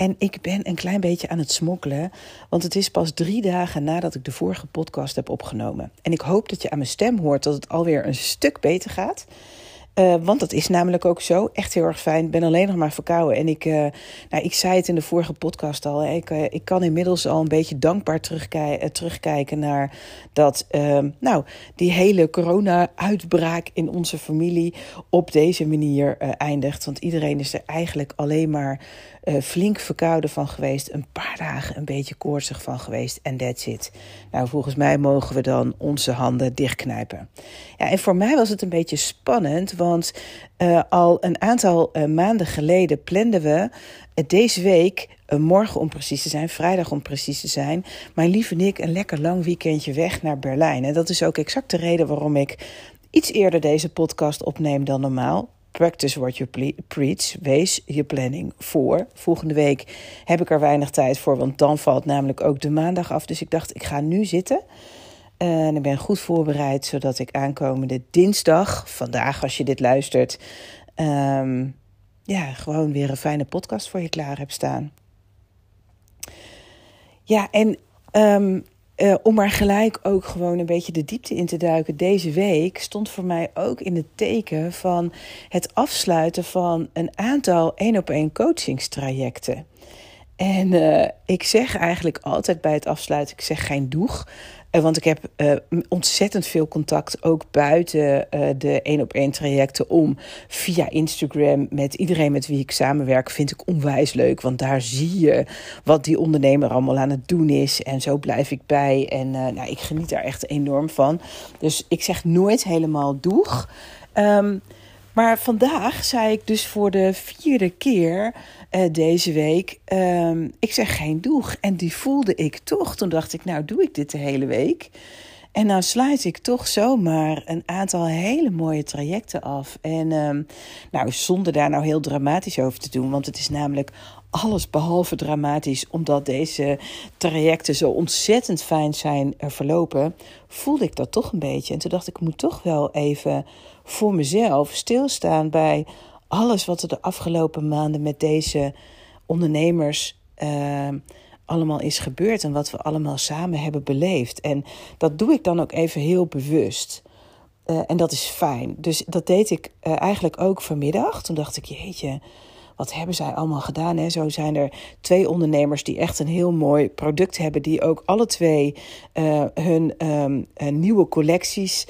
En ik ben een klein beetje aan het smokkelen, want het is pas drie dagen nadat ik de vorige podcast heb opgenomen. En ik hoop dat je aan mijn stem hoort dat het alweer een stuk beter gaat. Uh, want dat is namelijk ook zo. Echt heel erg fijn. Ik ben alleen nog maar verkouden. En ik, uh, nou, ik zei het in de vorige podcast al. Ik, uh, ik kan inmiddels al een beetje dankbaar terugkij terugkijken naar dat, ehm, nou, die hele corona-uitbraak in onze familie op deze manier eindigt. Want iedereen is er eigenlijk alleen maar flink verkouden van geweest. Een paar dagen een beetje koortsig van geweest. En that's it. Nou, volgens mij mogen we dan onze handen dichtknijpen. Ja, en voor mij was het een beetje spannend. Want uh, al een aantal uh, maanden geleden planden we deze week, morgen om precies te zijn, vrijdag om precies te zijn, mijn lieve Nick een lekker lang weekendje weg naar Berlijn. En dat is ook exact de reden waarom ik iets eerder deze podcast opneem dan normaal. Practice what you preach. Wees je planning voor. Volgende week heb ik er weinig tijd voor, want dan valt namelijk ook de maandag af. Dus ik dacht, ik ga nu zitten. En ik ben goed voorbereid, zodat ik aankomende dinsdag, vandaag als je dit luistert, um, ja, gewoon weer een fijne podcast voor je klaar heb staan. Ja, en um, uh, om maar gelijk ook gewoon een beetje de diepte in te duiken. Deze week stond voor mij ook in het teken van het afsluiten van een aantal één op één coachingstrajecten. En uh, ik zeg eigenlijk altijd bij het afsluiten, ik zeg geen doeg. Uh, want ik heb uh, ontzettend veel contact, ook buiten de één op één trajecten om. Via Instagram met iedereen met wie ik samenwerk, vind ik onwijs leuk. Want daar zie je wat die ondernemer allemaal aan het doen is. En zo blijf ik bij. En nou, ik geniet daar echt enorm van. Dus ik zeg nooit helemaal doeg. Um, maar vandaag zei ik dus voor de vierde keer uh, deze week: uh, ik zeg geen doeg. En die voelde ik toch. Toen dacht ik: nou, doe ik dit de hele week? En nou sluit ik toch zomaar een aantal hele mooie trajecten af. En um, nou, zonder daar nou heel dramatisch over te doen, want het is namelijk alles behalve dramatisch, omdat deze trajecten zo ontzettend fijn zijn verlopen, voelde ik dat toch een beetje. En toen dacht ik, ik moet toch wel even voor mezelf stilstaan bij alles wat er de afgelopen maanden met deze ondernemers uh, allemaal is gebeurd en wat we allemaal samen hebben beleefd. En dat doe ik dan ook even heel bewust. Uh, en dat is fijn. Dus dat deed ik uh, eigenlijk ook vanmiddag. Toen dacht ik, jeetje, wat hebben zij allemaal gedaan? Hè? Zo zijn er twee ondernemers die echt een heel mooi product hebben, die ook alle twee uh, hun um, nieuwe collecties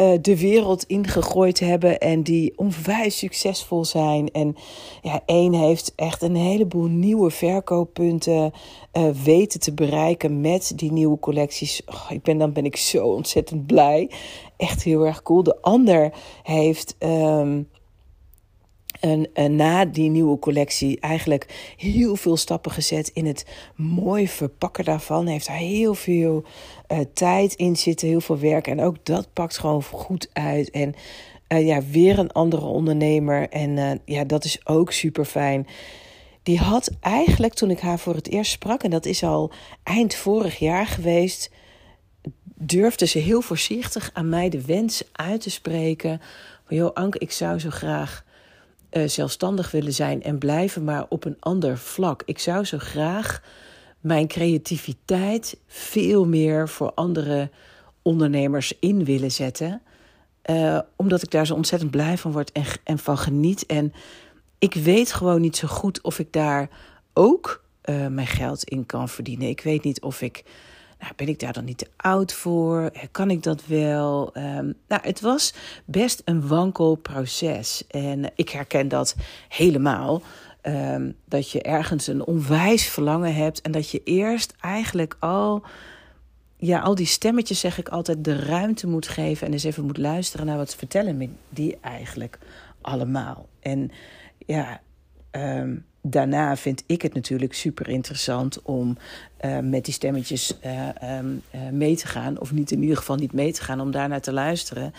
uh, de wereld ingegooid hebben en die onwijs succesvol zijn. En ja, één heeft echt een heleboel nieuwe verkooppunten uh, weten te bereiken met die nieuwe collecties. Oh, ik ben, dan ben ik zo ontzettend blij. Echt heel erg cool. De ander heeft. Um, en, en, na die nieuwe collectie eigenlijk heel veel stappen gezet in het mooi verpakken daarvan. Heeft hij heel veel uh, tijd in zitten, heel veel werk. En ook dat pakt gewoon goed uit. En uh, ja, weer een andere ondernemer. En uh, ja, dat is ook super fijn. Die had eigenlijk toen ik haar voor het eerst sprak, en dat is al eind vorig jaar geweest, durfde ze heel voorzichtig aan mij de wens uit te spreken. Van joh, Anke, ik zou zo graag uh, zelfstandig willen zijn en blijven, maar op een ander vlak. Ik zou zo graag mijn creativiteit veel meer voor andere ondernemers in willen zetten. Uh, omdat ik daar zo ontzettend blij van word en, en van geniet. En ik weet gewoon niet zo goed of ik daar ook uh, mijn geld in kan verdienen. Ik weet niet of ik nou, ben ik daar dan niet te oud voor? Kan ik dat wel? Um, nou, het was best een wankel proces. En ik herken dat helemaal. Um, dat je ergens een onwijs verlangen hebt. En dat je eerst eigenlijk al. Ja, al die stemmetjes zeg ik altijd de ruimte moet geven. En eens even moet luisteren naar wat vertellen me die eigenlijk allemaal. En ja, ehm, daarna vind ik het natuurlijk super interessant om uh, met die stemmetjes uh, um, uh, mee te gaan. Of niet in ieder geval niet mee te gaan, om daarnaar te luisteren.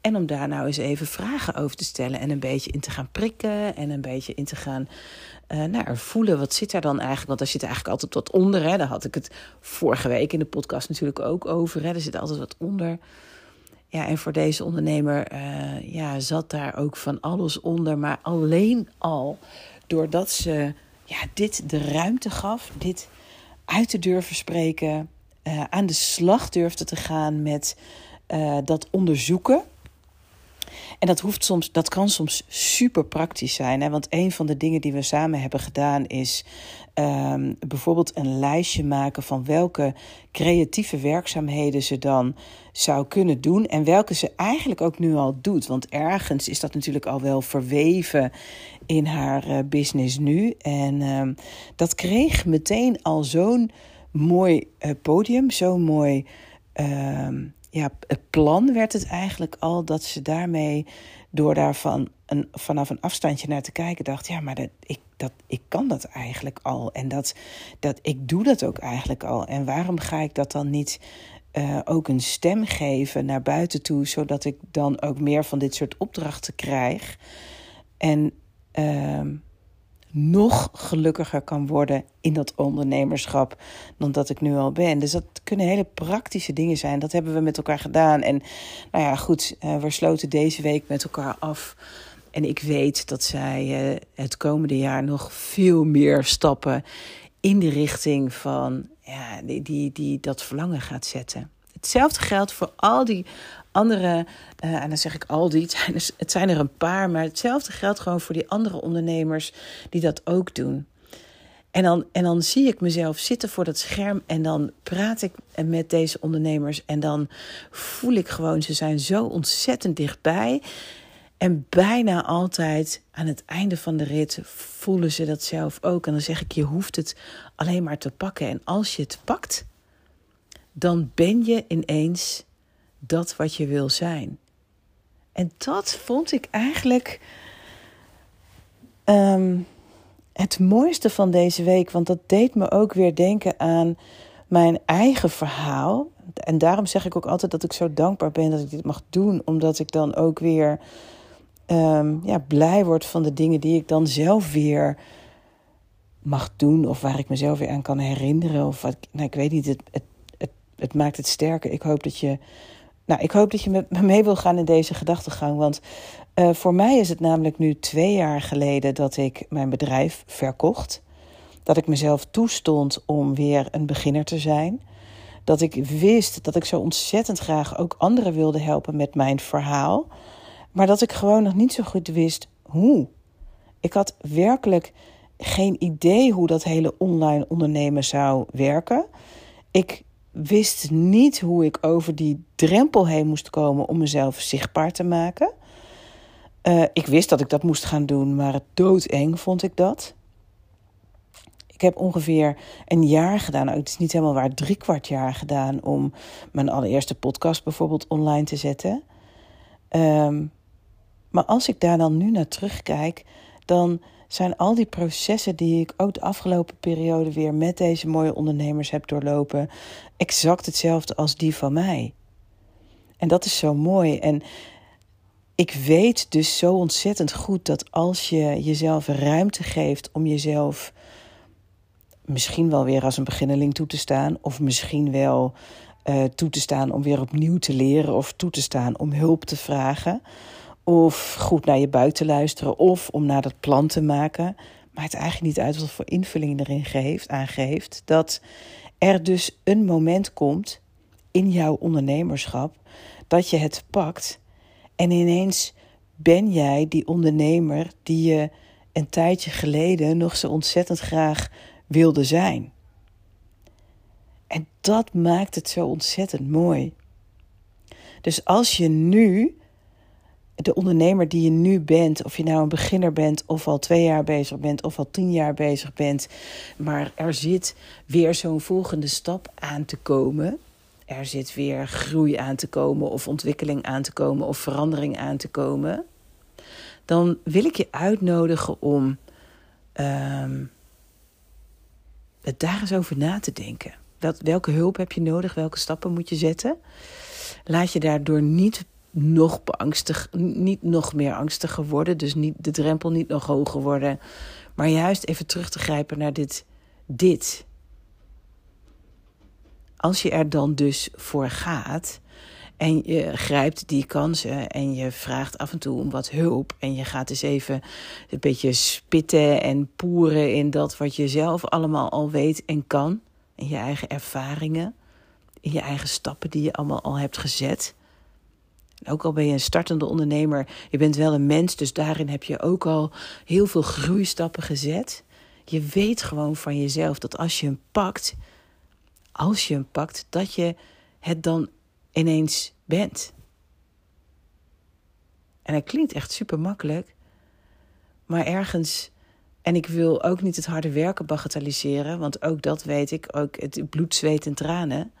En om daar nou eens even vragen over te stellen. En een beetje in te gaan prikken. En een beetje in te gaan nou, voelen. Wat zit daar dan eigenlijk? Want daar zit eigenlijk altijd wat onder. Hè? Daar had ik het vorige week in de podcast natuurlijk ook over. Hè? Er zit altijd wat onder. Ja, en voor deze ondernemer ja, zat daar ook van alles onder. Maar alleen al doordat ze ja, dit de ruimte gaf, dit uit te durven spreken, uh, aan de slag durfde te gaan met uh, dat onderzoeken. En dat, hoeft soms, dat kan soms super praktisch zijn. Hè? Want een van de dingen die we samen hebben gedaan is um, bijvoorbeeld een lijstje maken van welke creatieve werkzaamheden ze dan zou kunnen doen. En welke ze eigenlijk ook nu al doet. Want ergens is dat natuurlijk al wel verweven in haar uh, business nu. En um, dat kreeg meteen al zo'n mooi uh, podium, zo'n mooi. Um, ja, het plan werd het eigenlijk al dat ze daarmee, door daarvan een, vanaf een afstandje naar te kijken, dacht: ja, maar dat, ik, dat, ik kan dat eigenlijk al. En dat, dat, ik doe dat ook eigenlijk al. En waarom ga ik dat dan niet uh, ook een stem geven naar buiten toe, zodat ik dan ook meer van dit soort opdrachten krijg? En. Uh, nog gelukkiger kan worden in dat ondernemerschap dan dat ik nu al ben. Dus dat kunnen hele praktische dingen zijn. Dat hebben we met elkaar gedaan. En nou ja, goed, uh, we sloten deze week met elkaar af. En ik weet dat zij uh, het komende jaar nog veel meer stappen in de richting van ja, die, die, die dat verlangen gaat zetten. Hetzelfde geldt voor al die andere, uh, en dan zeg ik al die, het zijn, er, het zijn er een paar, maar hetzelfde geldt gewoon voor die andere ondernemers die dat ook doen. En dan, en dan zie ik mezelf zitten voor dat scherm en dan praat ik met deze ondernemers en dan voel ik gewoon, ze zijn zo ontzettend dichtbij. En bijna altijd aan het einde van de rit voelen ze dat zelf ook. En dan zeg ik, je hoeft het alleen maar te pakken. En als je het pakt, dan ben je ineens dat wat je wil zijn. En dat vond ik eigenlijk um, het mooiste van deze week, want dat deed me ook weer denken aan mijn eigen verhaal. En daarom zeg ik ook altijd dat ik zo dankbaar ben dat ik dit mag doen, omdat ik dan ook weer um, ja, blij word van de dingen die ik dan zelf weer mag doen, of waar ik mezelf weer aan kan herinneren. Of wat, nou, ik weet niet, het, het, het maakt het sterker. Ik hoop dat je nou, ik hoop dat je met me mee wil gaan in deze gedachtegang. Want uh, voor mij is het namelijk nu twee jaar geleden dat ik mijn bedrijf verkocht. Dat ik mezelf toestond om weer een beginner te zijn. Dat ik wist dat ik zo ontzettend graag ook anderen wilde helpen met mijn verhaal. Maar dat ik gewoon nog niet zo goed wist hoe. Ik had werkelijk geen idee hoe dat hele online ondernemen zou werken. Ik wist niet hoe ik over die drempel heen moest komen om mezelf zichtbaar te maken. Uh, ik wist dat ik dat moest gaan doen, maar doodeng vond ik dat. Ik heb ongeveer een jaar gedaan, nou, het is niet helemaal waar, drie kwart jaar gedaan om mijn allereerste podcast bijvoorbeeld online te zetten. Um, maar als ik daar dan nu naar terugkijk, dan zijn al die processen die ik ook de afgelopen periode weer met deze mooie ondernemers heb doorlopen, exact hetzelfde als die van mij. En dat is zo mooi. En ik weet dus zo ontzettend goed dat als je jezelf ruimte geeft om jezelf misschien wel weer als een beginneling toe te staan, of misschien wel uh, toe te staan om weer opnieuw te leren, of toe te staan om hulp te vragen of goed naar je buik te luisteren, of om naar dat plan te maken. Maakt eigenlijk niet uit wat voor invulling erin geeft, aangeeft. Dat er dus een moment komt in jouw ondernemerschap dat je het pakt en ineens ben jij die ondernemer die je een tijdje geleden nog zo ontzettend graag wilde zijn. En dat maakt het zo ontzettend mooi. Dus als je nu de ondernemer die je nu bent, of je nou een beginner bent, of al twee jaar bezig bent, of al tien jaar bezig bent, maar er zit weer zo'n volgende stap aan te komen. Er zit weer groei aan te komen, of ontwikkeling aan te komen, of verandering aan te komen. Dan wil ik je uitnodigen om um, daar eens over na te denken. Welke hulp heb je nodig? Welke stappen moet je zetten? Laat je daardoor niet nog beangstig, niet nog meer angstiger worden. Dus niet, de drempel niet nog hoger worden. Maar juist even terug te grijpen naar dit. dit. Als je er dan dus voor gaat, en je grijpt die kansen en je vraagt af en toe om wat hulp. En je gaat eens even een beetje spitten en poeren in dat wat je zelf allemaal al weet en kan. In je eigen ervaringen, in je eigen stappen die je allemaal al hebt gezet. Ook al ben je een startende ondernemer, je bent wel een mens, dus daarin heb je ook al heel veel groeistappen gezet. Je weet gewoon van jezelf dat als je hem pakt, als je hem pakt, dat je het dan ineens bent. En het klinkt echt super makkelijk, maar ergens. En ik wil ook niet het harde werken bagatelliseren, want ook dat weet ik, ook het bloed, zweet en tranen.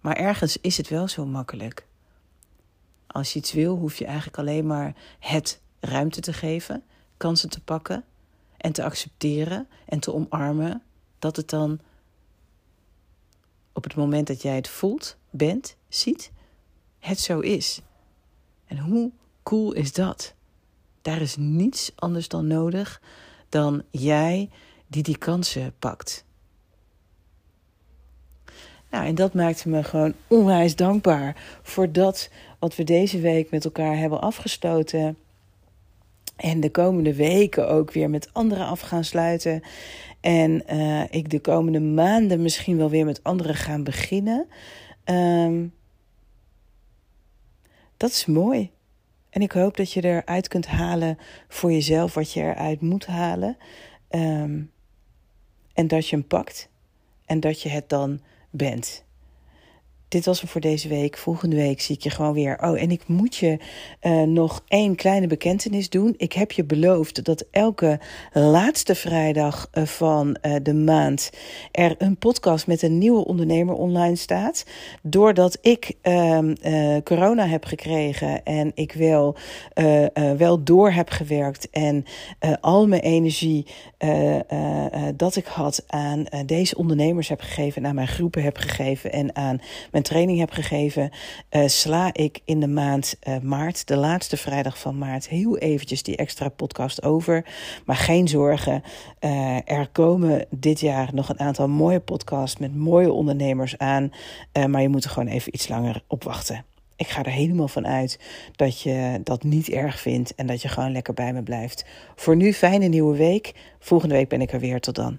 Maar ergens is het wel zo makkelijk. Als je iets wil, hoef je eigenlijk alleen maar het ruimte te geven, kansen te pakken en te accepteren en te omarmen dat het dan op het moment dat jij het voelt, bent, ziet, het zo is. En hoe cool is dat? Daar is niets anders dan nodig dan jij die die kansen pakt. Nou, en dat maakte me gewoon onwijs dankbaar voor dat wat we deze week met elkaar hebben afgestoten. En de komende weken ook weer met anderen af gaan sluiten. En uh, ik de komende maanden misschien wel weer met anderen gaan beginnen. Um, dat is mooi. En ik hoop dat je eruit kunt halen voor jezelf wat je eruit moet halen. Um, en dat je hem pakt en dat je het dan bent dit was hem voor deze week. Volgende week zie ik je gewoon weer. Oh, en ik moet je uh, nog één kleine bekentenis doen. Ik heb je beloofd dat elke laatste vrijdag uh, van uh, de maand er een podcast met een nieuwe ondernemer online staat. Doordat ik ehm, corona heb gekregen en ik wel, wel door heb gewerkt en al mijn energie dat ik had aan deze ondernemers heb gegeven, en aan mijn groepen heb gegeven en aan mijn training heb gegeven, uh, sla ik in de maand uh, maart, de laatste vrijdag van maart, heel eventjes die extra podcast over. Maar geen zorgen, uh, er komen dit jaar nog een aantal mooie podcasts met mooie ondernemers aan. maar je moet er gewoon even iets langer op wachten. Ik ga er helemaal van uit dat je dat niet erg vindt en dat je gewoon lekker bij me blijft. Voor nu, fijne nieuwe week. Volgende week ben ik er weer. Tot dan.